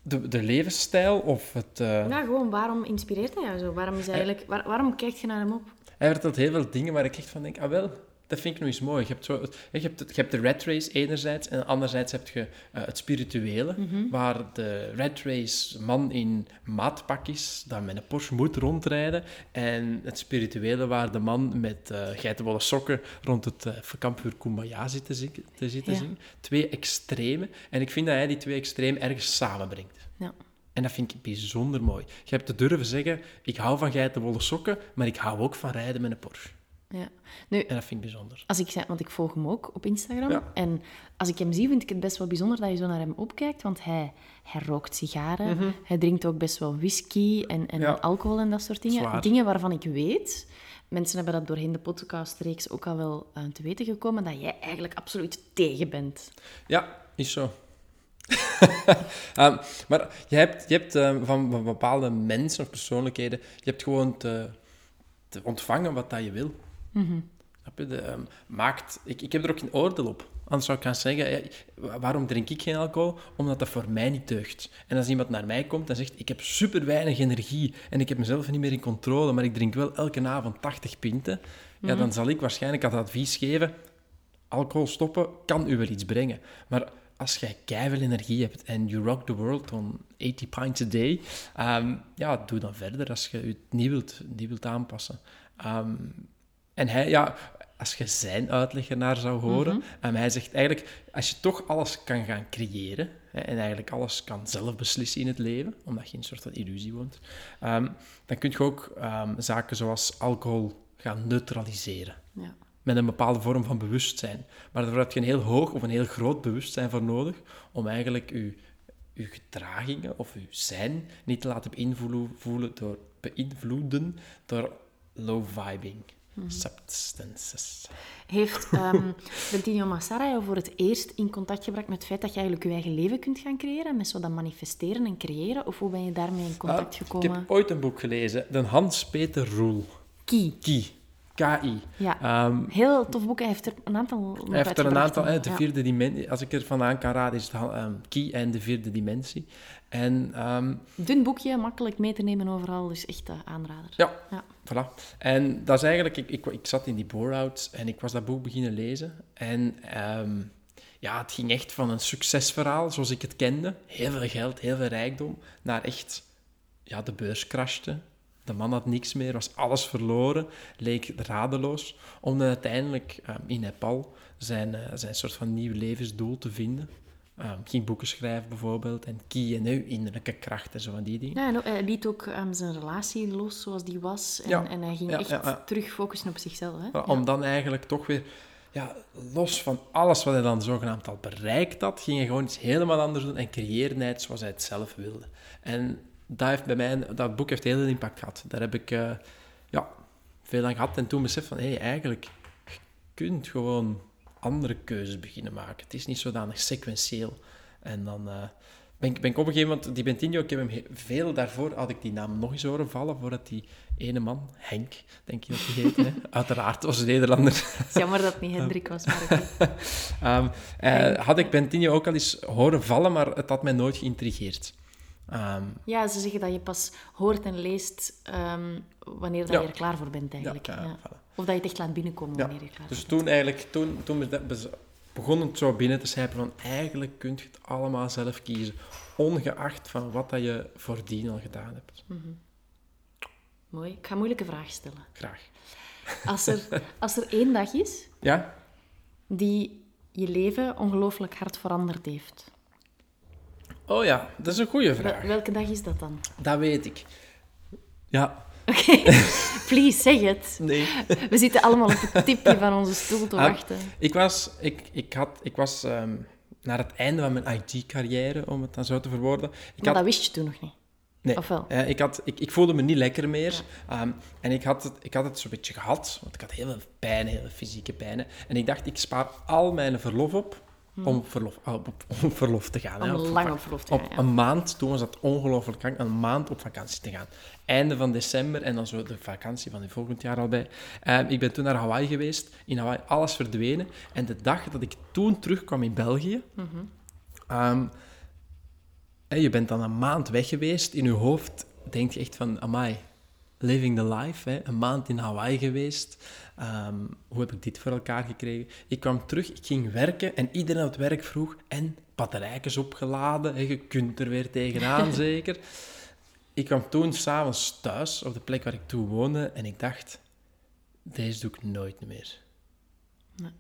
B: De, de levensstijl of het... eh,
A: Ja, gewoon, waarom inspireert hij jou zo? Waarom, is hij eigenlijk, waar- waarom kijk je naar hem op?
B: Hij vertelt heel veel dingen waar ik echt van denk, ah wel, dat vind ik nu eens mooi. Je hebt, zo, je hebt, het, je hebt de red race enerzijds en anderzijds heb je eh, het spirituele, waar de red race man in maatpak is, dat met een Porsche moet rondrijden, en het spirituele waar de man met eh geitenwolle sokken rond het uh, kampvuur Kumbaya zit te, zingen- te zitten
A: Ja.
B: zingen. Twee extreme. En ik vind dat hij die twee extremen ergens samenbrengt.
A: Ja.
B: En dat vind ik bijzonder mooi. Je hebt te durven zeggen, ik hou van geitenwolle sokken, maar ik hou ook van rijden met een Porsche.
A: Ja. Nu,
B: En dat vind ik bijzonder.
A: als ik want ik volg hem ook op Instagram.
B: Ja.
A: En als ik hem zie, vind ik het best wel bijzonder dat je zo naar hem opkijkt. Want hij, hij rookt sigaren. Hij drinkt ook best wel whisky en, en
B: Mhm. Ja.
A: alcohol en dat soort dingen.
B: Zwaar.
A: Dingen waarvan ik weet, mensen hebben dat doorheen de podcastreeks ook al wel eh, te weten gekomen, dat jij eigenlijk absoluut tegen bent.
B: Ja, is zo. Ehm, maar je hebt, je hebt ehm, van, van bepaalde mensen of persoonlijkheden, je hebt gewoon te, te ontvangen wat dat je wil. Je? De, ehm, maakt, ik, ik heb er ook geen oordeel op. Anders zou ik gaan zeggen, waarom drink ik geen alcohol? Omdat dat voor mij niet deugt. En als iemand naar mij komt en zegt, ik heb super weinig energie en ik heb mezelf niet meer in controle, maar ik drink wel elke avond 80 pinten, ja, dan zal ik waarschijnlijk het advies geven, alcohol stoppen kan u wel iets brengen. Maar als jij keiveel energie hebt en you rock the world on 80 pints a day, ehm, ja, doe dan verder als je het niet wilt, niet wilt aanpassen. Ehm, en hij, ja, als je zijn uitleg ernaar zou horen, en hij zegt eigenlijk, als je toch alles kan gaan creëren, hè, en eigenlijk alles kan zelf beslissen in het leven, omdat je in een soort van illusie woont, dan kun je ook zaken zoals alcohol gaan neutraliseren
A: Ja.
B: Met een bepaalde vorm van bewustzijn. Maar daar heb je een heel hoog of een heel groot bewustzijn voor nodig om eigenlijk je, je gedragingen of je zijn niet te laten beïnvloeden, door, beïnvloeden door low vibing substances.
A: Heeft Bentinho Massara jou voor het eerst in contact gebracht met het feit dat je eigenlijk je eigen leven kunt gaan creëren, met zo dat manifesteren en creëren? Of hoe ben je daarmee in contact
B: Ah, ik
A: gekomen?
B: heb ooit een boek gelezen, de Hans-Peter Roel.
A: Ki.
B: K-I.
A: Ja.
B: Ehm,
A: Heel tof boek. Hij heeft er een aantal
B: heeft er een aantal,
A: hè.
B: de
A: Ja.
B: vierde dimensie. Als ik er vandaan kan raden, is het ehm Key en de vierde dimensie. En ehm,
A: Dun boekje, makkelijk mee te nemen overal, dus echt uh, aanrader.
B: ja,
A: Ja.
B: voilà. En dat is eigenlijk, ik, ik, ik zat in die bore-out en ik was dat boek beginnen lezen. En ja, het ging echt van een succesverhaal, zoals ik het kende. Heel veel geld, heel veel rijkdom, naar echt, ja, de beurs crashte. De man had niks meer, was alles verloren, leek radeloos, om dan uiteindelijk ehm, in Nepal zijn, eh, zijn soort van nieuw levensdoel te vinden. Ehm, ging boeken schrijven bijvoorbeeld, en key en nu innerlijke kracht en zo van die dingen.
A: Ja, en hij liet ook ehm, zijn relatie los zoals die was. En,
B: Ja.
A: en hij ging
B: Ja,
A: echt
B: ja,
A: terug focussen op zichzelf. Hè?
B: Om dan eigenlijk toch weer, ja, los van alles wat hij dan zogenaamd al bereikt had, ging hij gewoon iets helemaal anders doen en creëerde hij het zoals hij het zelf wilde. En dat, heeft bij mij, dat boek heeft heel veel impact gehad. Daar heb ik eh, ja, veel aan gehad en toen besef van, hé, hey, eigenlijk, je kunt gewoon andere keuzes beginnen maken. Het is niet zodanig sequentieel. En dan eh, ben, ik, ben ik op een gegeven moment, die Bentinho, ik heb hem he- veel daarvoor, had ik die naam nog eens horen vallen, voordat die ene man, Henk, denk je dat hij heette, hè? uiteraard was een Nederlander,
A: Het is jammer dat het niet Hendrik was, maar.
B: Ehm, eh, had ik Bentinho ook al eens horen vallen, maar het had mij nooit geïntrigeerd. Ehm,
A: Ja, ze zeggen dat je pas hoort en leest ehm, wanneer dat
B: Ja.
A: je er klaar voor bent, eigenlijk.
B: Ja, ja,
A: Ja.
B: voilà.
A: Of dat je het echt laat binnenkomen wanneer je klaar
B: dus
A: voor
B: toen eigenlijk, toen, toen be- be- begon het zo binnen te sijpen van eigenlijk kun je het allemaal zelf kiezen, ongeacht van wat dat je voordien al gedaan hebt.
A: bent. Mooi. Ik ga een moeilijke vraag stellen.
B: Graag.
A: Als er, als er één dag is
B: Ja?
A: die je leven ongelooflijk hard veranderd heeft,
B: Oh ja, dat is een goede
A: wel-
B: vraag.
A: welke dag is dat dan?
B: Dat weet ik. Ja,
A: Oké, please, zeg het.
B: nee.
A: We zitten allemaal op het tipje van onze stoel te
B: Ah,
A: wachten.
B: Ik was, ik, ik had, ik was ehm, naar het einde van mijn IT-carrière, om het dan zo te verwoorden. Ik
A: Maar
B: had
A: dat wist je toen nog niet.
B: Nee,
A: Of wel?
B: eh, ik, had, ik, ik voelde me niet lekker meer. Ehm, en ik had, het, ik had het zo'n beetje gehad, want ik had heel veel pijn, heel veel fysieke pijnen. En ik dacht, ik spaar al mijn verlof op om op verlof, ah, op, op, op verlof te gaan. hè,
A: Om
B: op
A: lang op verlof te
B: op
A: gaan, ja.
B: een maand, toen was dat ongelooflijk lang, een maand op vakantie te gaan. Einde van december en dan zo de vakantie van het volgend jaar al bij. Ehm, ik ben toen naar Hawaii geweest. In Hawaii alles verdwenen. En de dag dat ik toen terugkwam in België... ehm, hè, je bent dan een maand weg geweest. In je hoofd denk je echt van, amai, living the life. Hè? Een maand in Hawaii geweest. Ehm, hoe heb ik dit voor elkaar gekregen? Ik kwam terug, ik ging werken en iedereen op het werk vroeg, en batterijtjes opgeladen, hè? je kunt er weer tegenaan zeker. Ik kwam toen s'avonds thuis, op de plek waar ik toen woonde, en ik dacht, deze doe ik nooit meer.
A: Nee.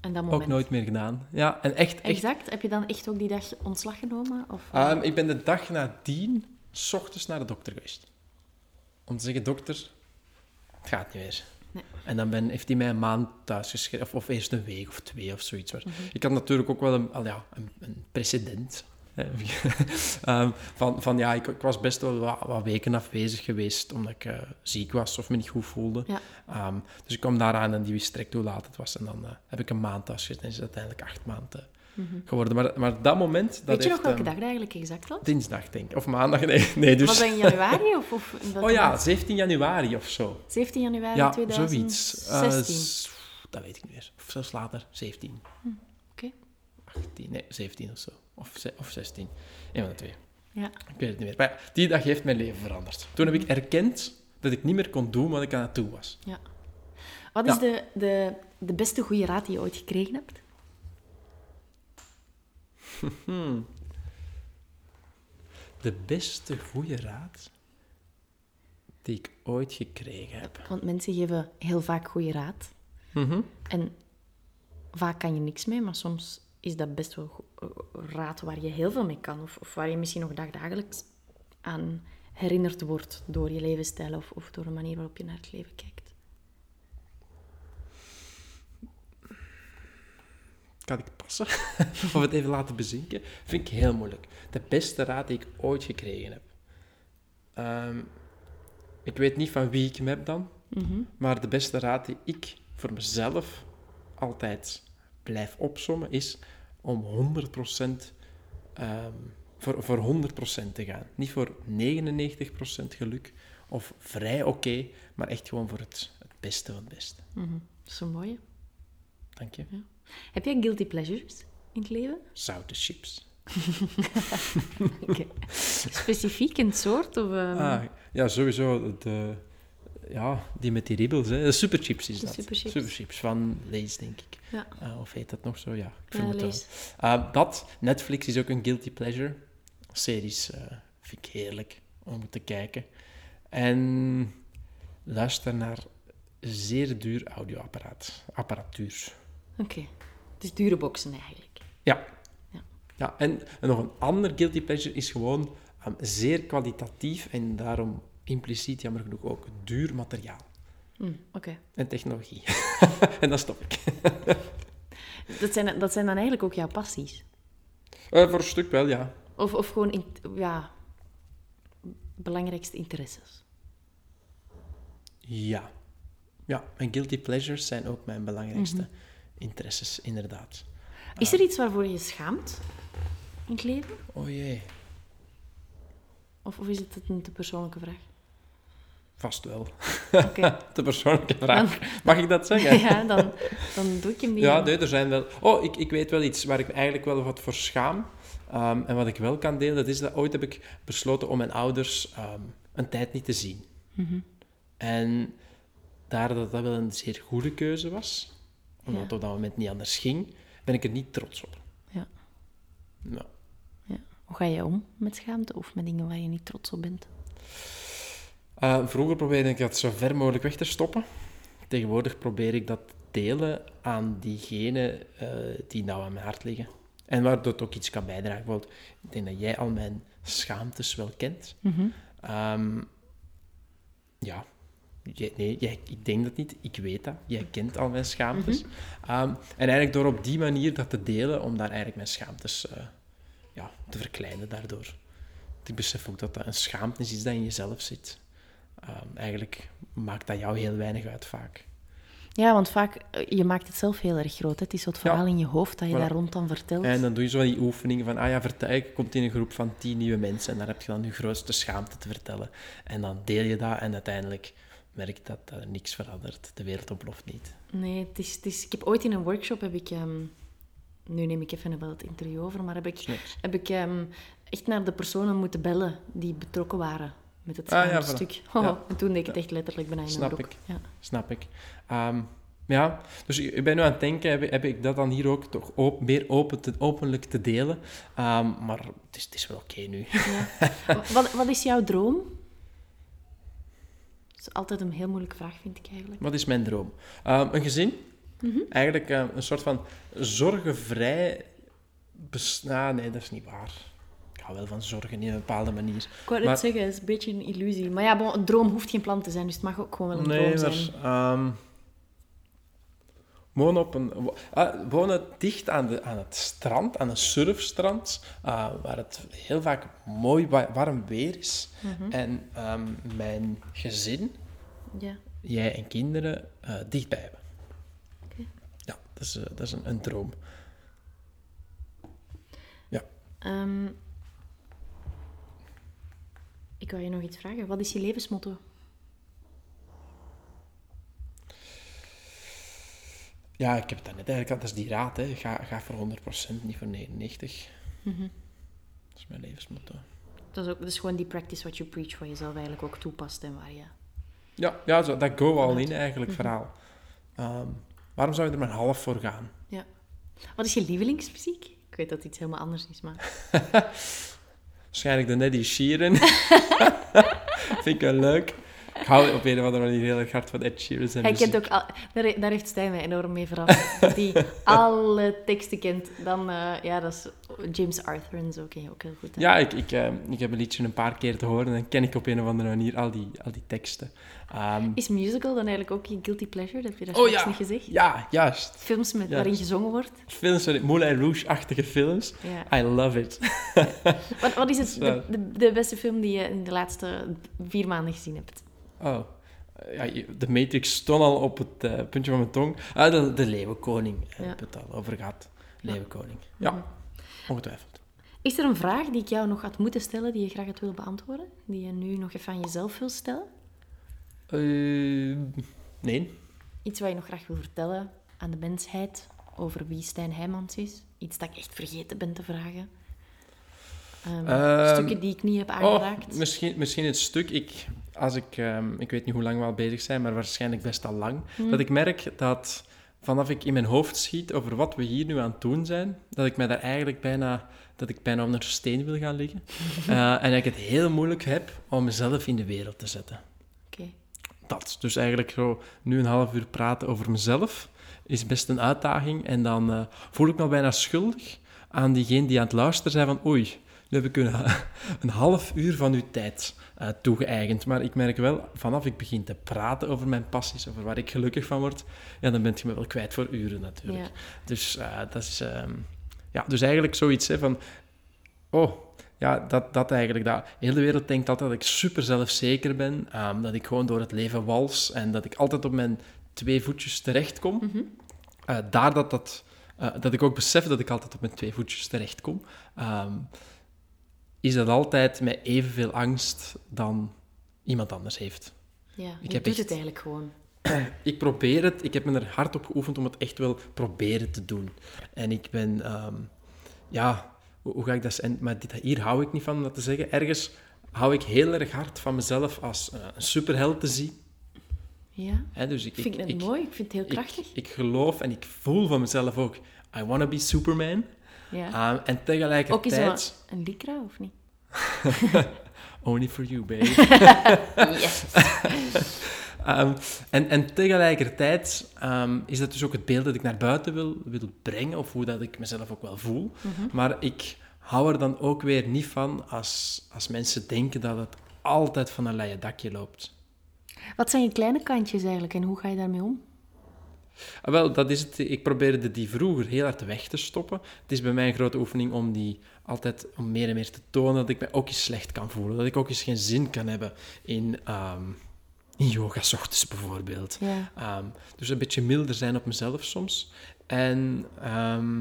A: En dat.
B: Ook nooit meer gedaan. Ja, en echt, echt
A: Exact. Heb je dan echt ook die dag ontslag genomen? Of,
B: Ehm, ik ben de dag nadien s ochtends naar de dokter geweest. Om te zeggen, dokter, het gaat niet meer.
A: Nee.
B: En dan ben, heeft hij mij een maand thuis geschreven, of, of eerst een week of twee of zoiets. Maar
A: Mhm.
B: Ik had natuurlijk ook wel een, al ja, een, een precedent. hè. Ehm, van, van ja, ik, ik was best wel wat, wat weken afwezig geweest omdat ik eh, ziek was of me niet goed voelde.
A: Ja.
B: Ehm, dus ik kwam daaraan en die wist direct hoe laat het was. En dan eh, heb ik een maand thuis gezeten en is het uiteindelijk acht maanden geworden. Maar, maar dat moment... Dat
A: Mhm. Weet je nog welke
B: ehm,
A: dag dat eigenlijk exact was?
B: Dinsdag, denk ik. Of maandag, nee. nee dus...
A: Was dat in januari of, of
B: Oh ja,
A: maand?
B: 17 januari of zo.
A: 17 januari
B: Ja,
A: 2016.
B: zoiets. S- dat weet ik niet meer. Of zelfs later, 17.
A: Oké.
B: 18, nee, 17 of zo. Of, of 16. Een van de twee.
A: Ja.
B: Ik weet het niet meer. Maar ja, die dag heeft mijn leven veranderd. Toen heb ik erkend dat ik niet meer kon doen wat ik aan het doen was.
A: ja. Wat is
B: Ja.
A: de, de, de beste goede raad die je ooit gekregen hebt?
B: De beste goede raad die ik ooit gekregen heb.
A: Want mensen geven heel vaak goede raad.
B: Mhm.
A: En vaak kan je niks mee, maar soms is dat best wel raad waar je heel veel mee kan. Of, of waar je misschien nog dagdagelijks aan herinnerd wordt door je levensstijl of, of door de manier waarop je naar het leven kijkt.
B: Kan ik passen? of het even laten bezinken? Vind ik heel moeilijk. De beste raad die ik ooit gekregen heb. Ehm, ik weet niet van wie ik hem heb dan.
A: Mhm.
B: Maar de beste raad die ik voor mezelf altijd blijf opsommen is om 100% ehm, voor, voor 100% te gaan. Niet voor 99% geluk of vrij oké, maar echt gewoon voor het, het beste van het beste.
A: Mhm. Dat is een mooie.
B: Dank je.
A: Heb jij guilty pleasures in het leven?
B: Zoute chips.
A: Oké. Specifiek een soort? Of, ehm,
B: Ah, ja, sowieso. De, ja, die met die ribbels. Hè. De superchips is
A: De
B: dat.
A: superchips.
B: Superchips van Lay's, denk ik.
A: Ja.
B: Eh, of heet dat nog zo? Ja, ik vermoed wel.
A: Lay's.
B: Uh, dat, Netflix is ook een guilty pleasure. Series eh, vind ik heerlijk om te kijken. En luister naar zeer duur audioapparaat. Apparatuur.
A: Oké. Dus dure boxen eigenlijk.
B: Ja.
A: Ja.
B: ja en, en nog een ander guilty pleasure is gewoon um, zeer kwalitatief en daarom impliciet, jammer genoeg, ook duur materiaal.
A: Oké.
B: En technologie. en dan stop ik.
A: Dat, zijn, dat zijn dan eigenlijk ook jouw passies?
B: Eh, voor een stuk wel, ja.
A: Of, of gewoon, in, ja, belangrijkste interesses?
B: Ja. Ja, mijn guilty pleasures zijn ook mijn belangrijkste
A: Mhm.
B: Interesses, inderdaad.
A: Is er iets waarvoor je je schaamt in het leven?
B: Oh jee,
A: Of, of is het een te persoonlijke vraag?
B: vast wel.
A: Oké.
B: De persoonlijke vraag. Mag ik dat zeggen?
A: ja, dan, dan doe ik hem niet.
B: Ja, nee, er zijn wel... Oh, ik, ik weet wel iets waar ik eigenlijk wel wat voor schaam. Ehm, en wat ik wel kan delen, dat is dat ooit heb ik besloten om mijn ouders ehm, een tijd niet te zien.
A: Mhm.
B: En daar dat dat wel een zeer goede keuze was, omdat het op dat moment niet anders ging, ben ik er niet trots op.
A: Ja.
B: Nou,
A: Ja. Hoe ga je om met schaamte of met dingen waar je niet trots op bent?
B: Eh, vroeger probeerde ik dat zo ver mogelijk weg te stoppen. Tegenwoordig probeer ik dat te delen aan diegenen eh, die nou aan mijn hart liggen. En waar dat ook iets kan bijdragen. Bijvoorbeeld, ik denk dat jij al mijn schaamtes wel kent. Ehm, ja, jij, nee, jij, ik denk dat niet. Ik weet dat. Jij kent al mijn schaamtes. Ehm, en eigenlijk door op die manier dat te delen, om daar eigenlijk mijn schaamtes eh, ja, te verkleinen daardoor. Want Ik besef ook dat dat een schaamte is dat in jezelf zit. Ehm, eigenlijk maakt dat jou heel weinig uit vaak.
A: Ja, want vaak, eh, je maakt het zelf heel erg groot. Hè? Het is zo het verhaal in je hoofd dat je
B: Voilà.
A: daar rond dan vertelt.
B: En dan doe je zo die oefeningen van, ah ja, vertel, je komt in een groep van tien nieuwe mensen en daar heb je dan je grootste schaamte te vertellen. En dan deel je dat en uiteindelijk merk dat er niks verandert. De wereld ontploft niet.
A: Nee, het is, het is, ik heb ooit in een workshop, heb ik, ehm, nu neem ik even wel het interview over, maar heb ik, heb ik ehm, echt naar de personen moeten bellen die betrokken waren met het
B: Ah, ja,
A: schaamstuk.
B: voilà.
A: Oh,
B: Ja.
A: En toen deed ik het echt letterlijk bijna in
B: Snap
A: broek.
B: ik.
A: Ja.
B: Snap ik. Ehm, ja, dus ik ben nu aan het denken, heb, ik- heb ik dat dan hier ook toch op, meer open te, openlijk te delen? Ehm, maar het is, het is wel oké nu.
A: wat, wat is jouw droom? Is altijd een heel moeilijke vraag, vind ik eigenlijk.
B: Wat is mijn droom? Ehm, een gezin Eigenlijk eh, een soort van zorgenvrij... Bes ah, nee, dat is niet waar. Ik hou wel van zorgen in een bepaalde manier.
A: Ik wou
B: Maar-
A: het zeggen, het is een beetje een illusie. Maar ja, bon, een droom hoeft geen plan te zijn, dus het mag ook gewoon wel een
B: Nee,
A: droom
B: maar...
A: zijn.
B: Wonen, op een, wo- ah, wonen dicht aan, de, aan het strand, aan een surfstrand, ah, waar het heel vaak mooi wa- warm weer is.
A: Mhm.
B: En ehm, mijn gezin,
A: Ja.
B: jij en kinderen, eh, dichtbij hebben. Ja, dat is, eh, dat is een, een droom.
A: Ehm, ik wou je nog iets vragen. Wat is je levensmotto?
B: Ja, ik heb het net eigenlijk al. Dat is die raad, hè. Ga, ga voor 100%, niet voor 99%.
A: Mhm.
B: Dat is mijn levensmotto.
A: Dat is, ook, dat is gewoon die practice what you preach, wat je zelf eigenlijk ook toepast en waar je...
B: Ja, ja zo, dat go all in eigenlijk
A: Mhm.
B: verhaal. Ehm, waarom zou je er maar half voor gaan?
A: Wat is je lievelingsmuziek? Ik weet dat het iets helemaal anders is, maar...
B: Waarschijnlijk de Neddy Sheeran. Vind ik wel leuk. Ik hou op een of andere manier heel erg hard van Ed Sheeran.
A: Hij kent ook al, daar, daar heeft Stijn mij enorm mee verrast. Hij alle teksten kent. Dan, eh, ja, dat is James Arthur en zo ken je ook heel goed. hè?
B: Ja, ik, ik, eh, ik heb een liedje een paar keer te horen en dan ken ik op een of andere manier al die, al die teksten. Ehm,
A: Is musical dan eigenlijk ook je guilty pleasure? Dat heb je daar
B: Oh, ja.
A: niet gezegd.
B: ja, juist.
A: Films met, waarin gezongen wordt.
B: Films, sorry, Moulin Rouge-achtige films.
A: Ja.
B: I love it.
A: Wat, wat is het, de, de beste film die je in de laatste vier maanden gezien hebt?
B: Oh. Ja, de Matrix stond al op het eh, puntje van mijn tong. Ah, de, de Leeuwenkoning.
A: Ja.
B: we het al over gehad. Leeuwenkoning. Ja, ongetwijfeld.
A: Is er een vraag die ik jou nog had moeten stellen, die je graag had willen beantwoorden? Die je nu nog even aan jezelf wil stellen?
B: Eh, nee.
A: Iets wat je nog graag wil vertellen aan de mensheid over wie Stijn Heijmans is? Iets dat ik echt vergeten ben te vragen? Ehm,
B: Ehm,
A: stukken die ik niet heb
B: Oh,
A: aangeraakt?
B: misschien, misschien het stuk. Ik, als ik, ehm, ik weet niet hoe lang we al bezig zijn, maar waarschijnlijk best al lang.
A: Hmm.
B: Dat ik merk dat vanaf ik in mijn hoofd schiet over wat we hier nu aan het doen zijn, dat ik mij daar eigenlijk bijna, dat ik bijna onder een steen wil gaan liggen. Eh, en dat ik het heel moeilijk heb om mezelf in de wereld te zetten.
A: Oké.
B: Dat. Dus eigenlijk zo nu een half uur praten over mezelf is best een uitdaging. En dan eh, voel ik me bijna schuldig aan diegene die aan het luisteren zijn van oei, nu heb ik een, een half uur van uw tijd eh, toegeëigend. Maar ik merk wel, vanaf ik begin te praten over mijn passies, over waar ik gelukkig van word, ja, dan ben je me wel kwijt voor uren natuurlijk.
A: Ja.
B: Dus eh, dat is... ehm, ja, dus eigenlijk zoiets hè, van... Oh, ja, dat, dat eigenlijk. Dat, de wereld denkt altijd dat ik super zelfzeker ben. ehm, dat ik gewoon door het leven wals en dat ik altijd op mijn twee voetjes terechtkom.
A: Mhm.
B: Eh, daar dat, dat, dat ik ook besef dat ik altijd op mijn twee voetjes terechtkom, ehm, is dat altijd met evenveel angst dan iemand anders heeft.
A: Ja,
B: Ik
A: je
B: heb
A: doet
B: echt-
A: het eigenlijk gewoon.
B: Ik probeer het, ik heb me er hard op geoefend om het echt wel proberen te doen. En ik ben, ehm, ja, hoe, hoe ga ik dat zeggen? Maar dit, hier hou ik niet van om dat te zeggen. Ergens hou ik heel erg hard van mezelf als eh, een superheld te zien.
A: Ja,
B: Hè? Dus ik,
A: ik vind het
B: ik,
A: mooi. Ik vind het heel
B: ik,
A: krachtig.
B: ik geloof en ik voel van mezelf ook, I want to be Superman.
A: Ja.
B: Ehm, en
A: ook is
B: tegelijkertijd,
A: een lycra, of niet?
B: only for you, babe.
A: Yes.
B: Ehm, en, en tegelijkertijd ehm, is dat dus ook het beeld dat ik naar buiten wil, wil brengen, of hoe dat ik mezelf ook wel voel.
A: Mhm.
B: Maar ik hou er dan ook weer niet van als, als mensen denken dat het altijd van een leien dakje loopt.
A: Wat zijn je kleine kantjes eigenlijk en hoe ga je daarmee om?
B: Ah, wel, dat is het. Ik probeerde die vroeger heel hard weg te stoppen. Het is bij mij een grote oefening om die altijd om meer en meer te tonen dat ik mij ook eens slecht kan voelen. Dat ik ook eens geen zin kan hebben in, ehm, in yoga, 's ochtends bijvoorbeeld.
A: Ja.
B: Ehm, dus een beetje milder zijn op mezelf soms. En ehm,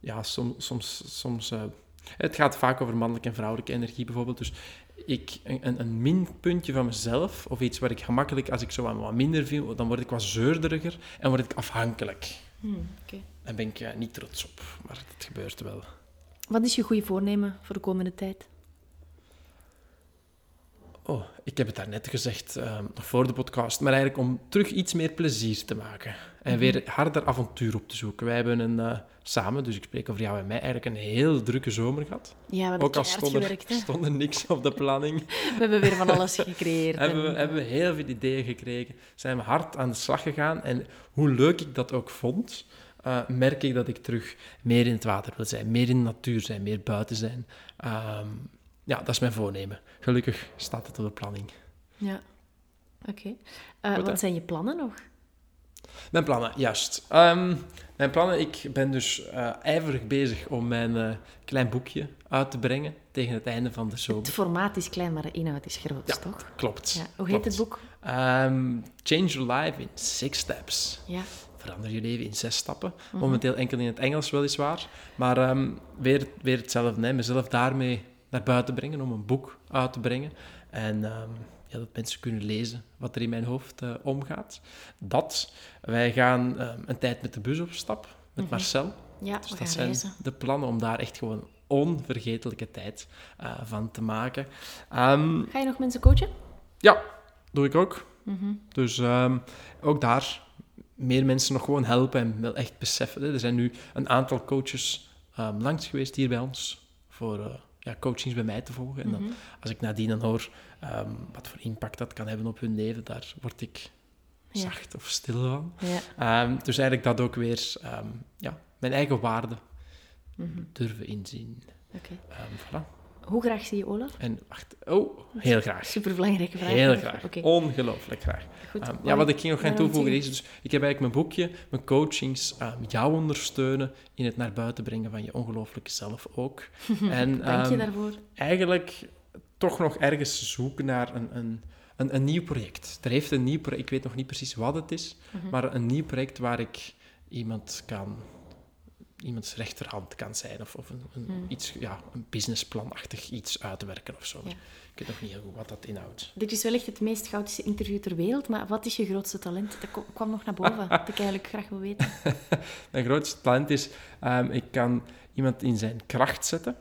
B: ja, soms... soms, soms eh, het gaat vaak over mannelijke en vrouwelijke energie bijvoorbeeld. Dus ik, een, een- minpuntje van mezelf, of iets waar ik gemakkelijk, als ik zo wat, wat minder viel, dan word ik wat zeurderiger en word ik afhankelijk.
A: Hmm.
B: En ben ik eh, niet trots op, maar het gebeurt wel.
A: Wat is je goede voornemen voor de komende tijd?
B: Oh, ik heb het daarnet gezegd, ehm, nog voor de podcast, maar eigenlijk om terug iets meer plezier te maken. En weer harder avontuur op te zoeken. Wij hebben een, eh, samen, dus ik spreek over jou en mij, eigenlijk een heel drukke zomer gehad.
A: Ja, we hebben
B: Ook al
A: keihard
B: stond er,
A: gewerkt. hè.
B: stond er niks op de planning,
A: We hebben weer van alles gecreëerd.
B: hebben we,
A: en-
B: hebben we heel veel ideeën gekregen. Zijn we hard aan de slag gegaan. En hoe leuk ik dat ook vond, eh, merk ik dat ik terug meer in het water wil zijn. Meer in de natuur zijn, meer buiten zijn. Ehm, ja, dat is mijn voornemen. Gelukkig staat het op de planning.
A: Ja, oké. Eh,
B: hè?
A: wat zijn je plannen nog?
B: Mijn plannen, juist. Ehm, mijn plannen, ik ben dus eh, ijverig bezig om mijn eh, klein boekje uit te brengen tegen het einde van de zomer.
A: Het formaat is klein, maar de inhoud is groot,
B: Ja,
A: toch?
B: Klopt.
A: Ja. Hoe heet het boek?
B: Ehm, Change Your Life in Six Steps.
A: Ja.
B: Verander je leven in zes stappen.
A: Mhm.
B: Momenteel enkel in het Engels, weliswaar. Maar ehm, weer, weer hetzelfde. Hè. Mezelf daarmee naar buiten brengen om een boek uit te brengen. En ja, dat mensen kunnen lezen wat er in mijn hoofd eh, omgaat. Dat. Wij gaan ehm, een tijd met de bus op stap, met
A: Mhm.
B: Marcel.
A: Ja,
B: Dus dat zijn de plannen om daar echt gewoon onvergetelijke tijd eh, van te maken. Ehm,
A: Ga je nog mensen coachen?
B: ja, doe ik ook.
A: Mhm.
B: Dus ehm, ook daar meer mensen nog gewoon helpen en wel echt beseffen. hè. Er zijn nu een aantal coaches langs geweest hier bij ons voor eh, ja, coachings bij mij te volgen. En dan,
A: Mhm.
B: als ik nadien dan hoor ehm, wat voor impact dat kan hebben op hun leven, daar word ik
A: Ja.
B: zacht of stil van.
A: Ja.
B: Ehm, dus eigenlijk dat ook weer ehm, ja, mijn eigen waarde
A: Mhm.
B: durven inzien.
A: Oké.
B: Ehm, voilà.
A: Hoe graag zie je Olaf?
B: En wacht, oh, heel graag.
A: Super belangrijke vraag.
B: Heel graag. Ongelooflijk graag.
A: goed.
B: Ehm, ja, wat ik ging nog gaan toevoegen is, dus ik heb eigenlijk mijn boekje, mijn coachings, ehm, jou ondersteunen in het naar buiten brengen van je ongelooflijke zelf ook. en
A: Dank je
B: ehm,
A: daarvoor.
B: eigenlijk toch nog ergens zoeken naar een, een, een, een nieuw project. Er heeft een nieuw project, ik weet nog niet precies wat het is,
A: Mhm.
B: maar een nieuw project waar ik iemand kan, iemands rechterhand kan zijn of, of een, een,
A: Hmm.
B: iets, ja, een businessplanachtig iets uitwerken of zo.
A: Ja.
B: Ik weet nog niet heel goed wat dat inhoudt.
A: Dit is wellicht het meest chaotische interview ter wereld, maar wat is je grootste talent? Dat kwam nog naar boven, dat ik eigenlijk graag wil weten.
B: Mijn grootste talent is, ehm, ik kan iemand in zijn kracht zetten.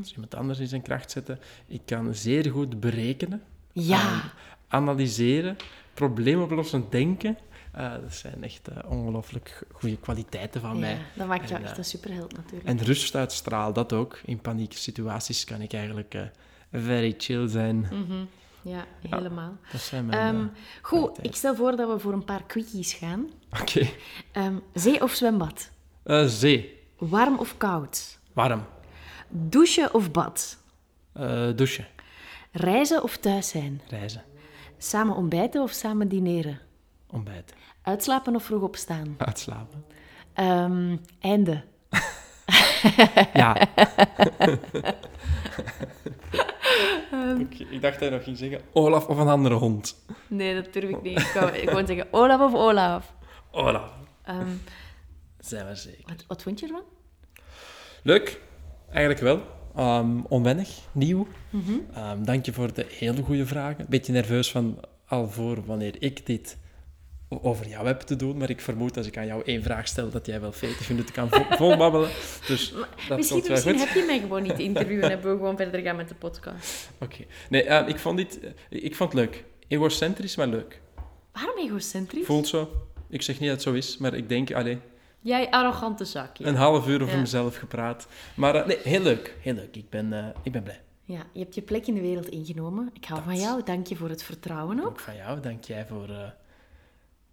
B: Dus iemand anders in zijn kracht zetten. Ik kan zeer goed berekenen,
A: Ja,
B: analyseren, probleemoplossend denken. Eh, dat zijn echt eh, ongelooflijk goede kwaliteiten van
A: ja
B: mij.
A: dat maakt jou
B: En,
A: echt
B: eh,
A: een superheld natuurlijk.
B: En rust uitstraal, dat ook. In panieke situaties kan ik eigenlijk eh, very chill zijn.
A: Mhm. Ja,
B: Ja.
A: helemaal.
B: Dat zijn mijn...
A: Ehm,
B: eh,
A: goed,
B: kwaliteiten.
A: ik stel voor dat we voor een paar quickies gaan.
B: Oké.
A: Ehm, zee of zwembad?
B: Eh, zee.
A: Warm of koud?
B: Warm.
A: Douchen of bad?
B: Eh, douchen.
A: Reizen of thuis zijn?
B: Reizen.
A: Samen ontbijten of samen dineren?
B: Ontbijten.
A: Uitslapen of vroeg opstaan?
B: Uitslapen.
A: Ehm, einde.
B: Ja. Oké, ik dacht dat je nog ging zeggen Olaf of een andere hond.
A: Nee, dat durf ik niet. Ik wou gewoon zeggen Olaf of Olaf.
B: Olaf.
A: Ehm,
B: Zijn we zeker.
A: wat, wat vond je ervan?
B: Leuk. Eigenlijk wel. Ehm, onwennig. Nieuw.
A: Mhm.
B: Ehm, dank je voor de hele goede vragen. Beetje nerveus van al voor wanneer ik dit over jou heb te doen. Maar ik vermoed als ik aan jou één vraag stel, dat jij wel 40 minuten kan vo- volbabbelen. Dus dat
A: misschien misschien
B: goed.
A: heb je mij gewoon niet interviewen en hebben we gewoon verder gaan met de podcast.
B: Oké. Nee, ehm, ik, vond dit, eh, ik vond het leuk. Egocentrisch, maar leuk.
A: Waarom egocentrisch?
B: Voelt zo. Ik zeg niet dat het zo is, maar ik denk, allee,
A: Jij arrogante zakje.
B: een half uur over
A: Ja.
B: mezelf gepraat. Maar eh, nee, heel leuk. Heel leuk. Ik ben, eh, ik ben blij.
A: Ja, je hebt je plek in de wereld ingenomen. Ik hou van jou. Dank je voor het vertrouwen ook.
B: Ook van jou. Dank jij voor eh,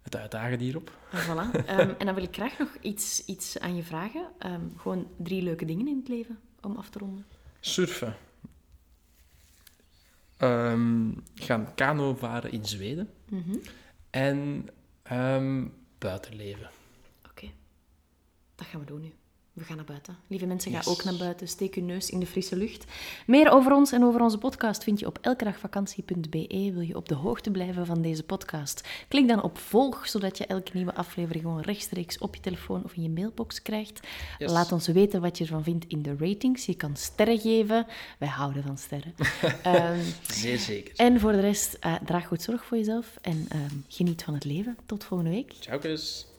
B: het uitdagen hierop.
A: En, voilà. Ehm, en dan wil ik graag nog iets, iets aan je vragen. Ehm, gewoon drie leuke dingen in het leven om af te ronden.
B: Surfen. Ehm, gaan kano varen in Zweden.
A: Mhm.
B: En ehm, buitenleven.
A: Oké, dat gaan we doen nu. We gaan naar buiten. Lieve mensen, ga ook naar buiten. Steek uw neus in de frisse lucht. Meer over ons en over onze podcast vind je op elkedagvakantie.be. Wil je op de hoogte blijven van deze podcast? Klik dan op volg, zodat je elke nieuwe aflevering gewoon rechtstreeks op je telefoon of in je mailbox krijgt.
B: Yes.
A: Laat ons weten wat je ervan vindt in de ratings. Je kan sterren geven. Wij houden van sterren. Ehm,
B: Zeer zeker.
A: en voor de rest, eh, draag goed zorg voor jezelf en ehm, geniet van het leven. Tot volgende week.
B: Ciao, kus.